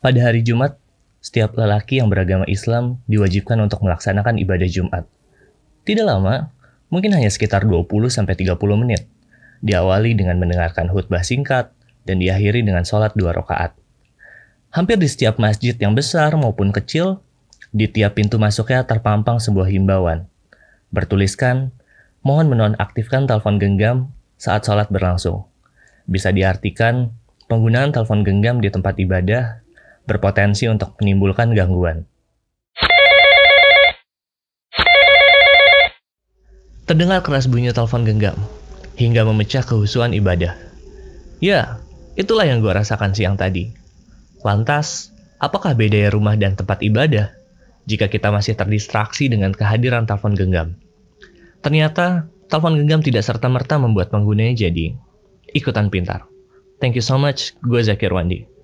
Pada hari Jumat, setiap lelaki yang beragama Islam diwajibkan untuk melaksanakan ibadah Jumat. Tidak lama, mungkin hanya sekitar 20-30 menit. Diawali dengan mendengarkan khutbah singkat dan diakhiri dengan sholat dua rakaat. Hampir di setiap masjid yang besar maupun kecil, di tiap pintu masuknya terpampang sebuah himbauan. Bertuliskan, mohon menonaktifkan telepon genggam saat sholat berlangsung. Bisa diartikan, penggunaan telepon genggam di tempat ibadah berpotensi untuk menimbulkan gangguan. Terdengar keras bunyi telepon genggam, hingga memecah kehusuan ibadah. Ya, itulah yang gue rasakan siang tadi. Lantas, apakah bedanya rumah dan tempat ibadah jika kita masih terdistraksi dengan kehadiran telepon genggam? Ternyata, telepon genggam tidak serta-merta membuat penggunanya jadi ikutan pintar. Thank you so much, gue Zakir Wandi.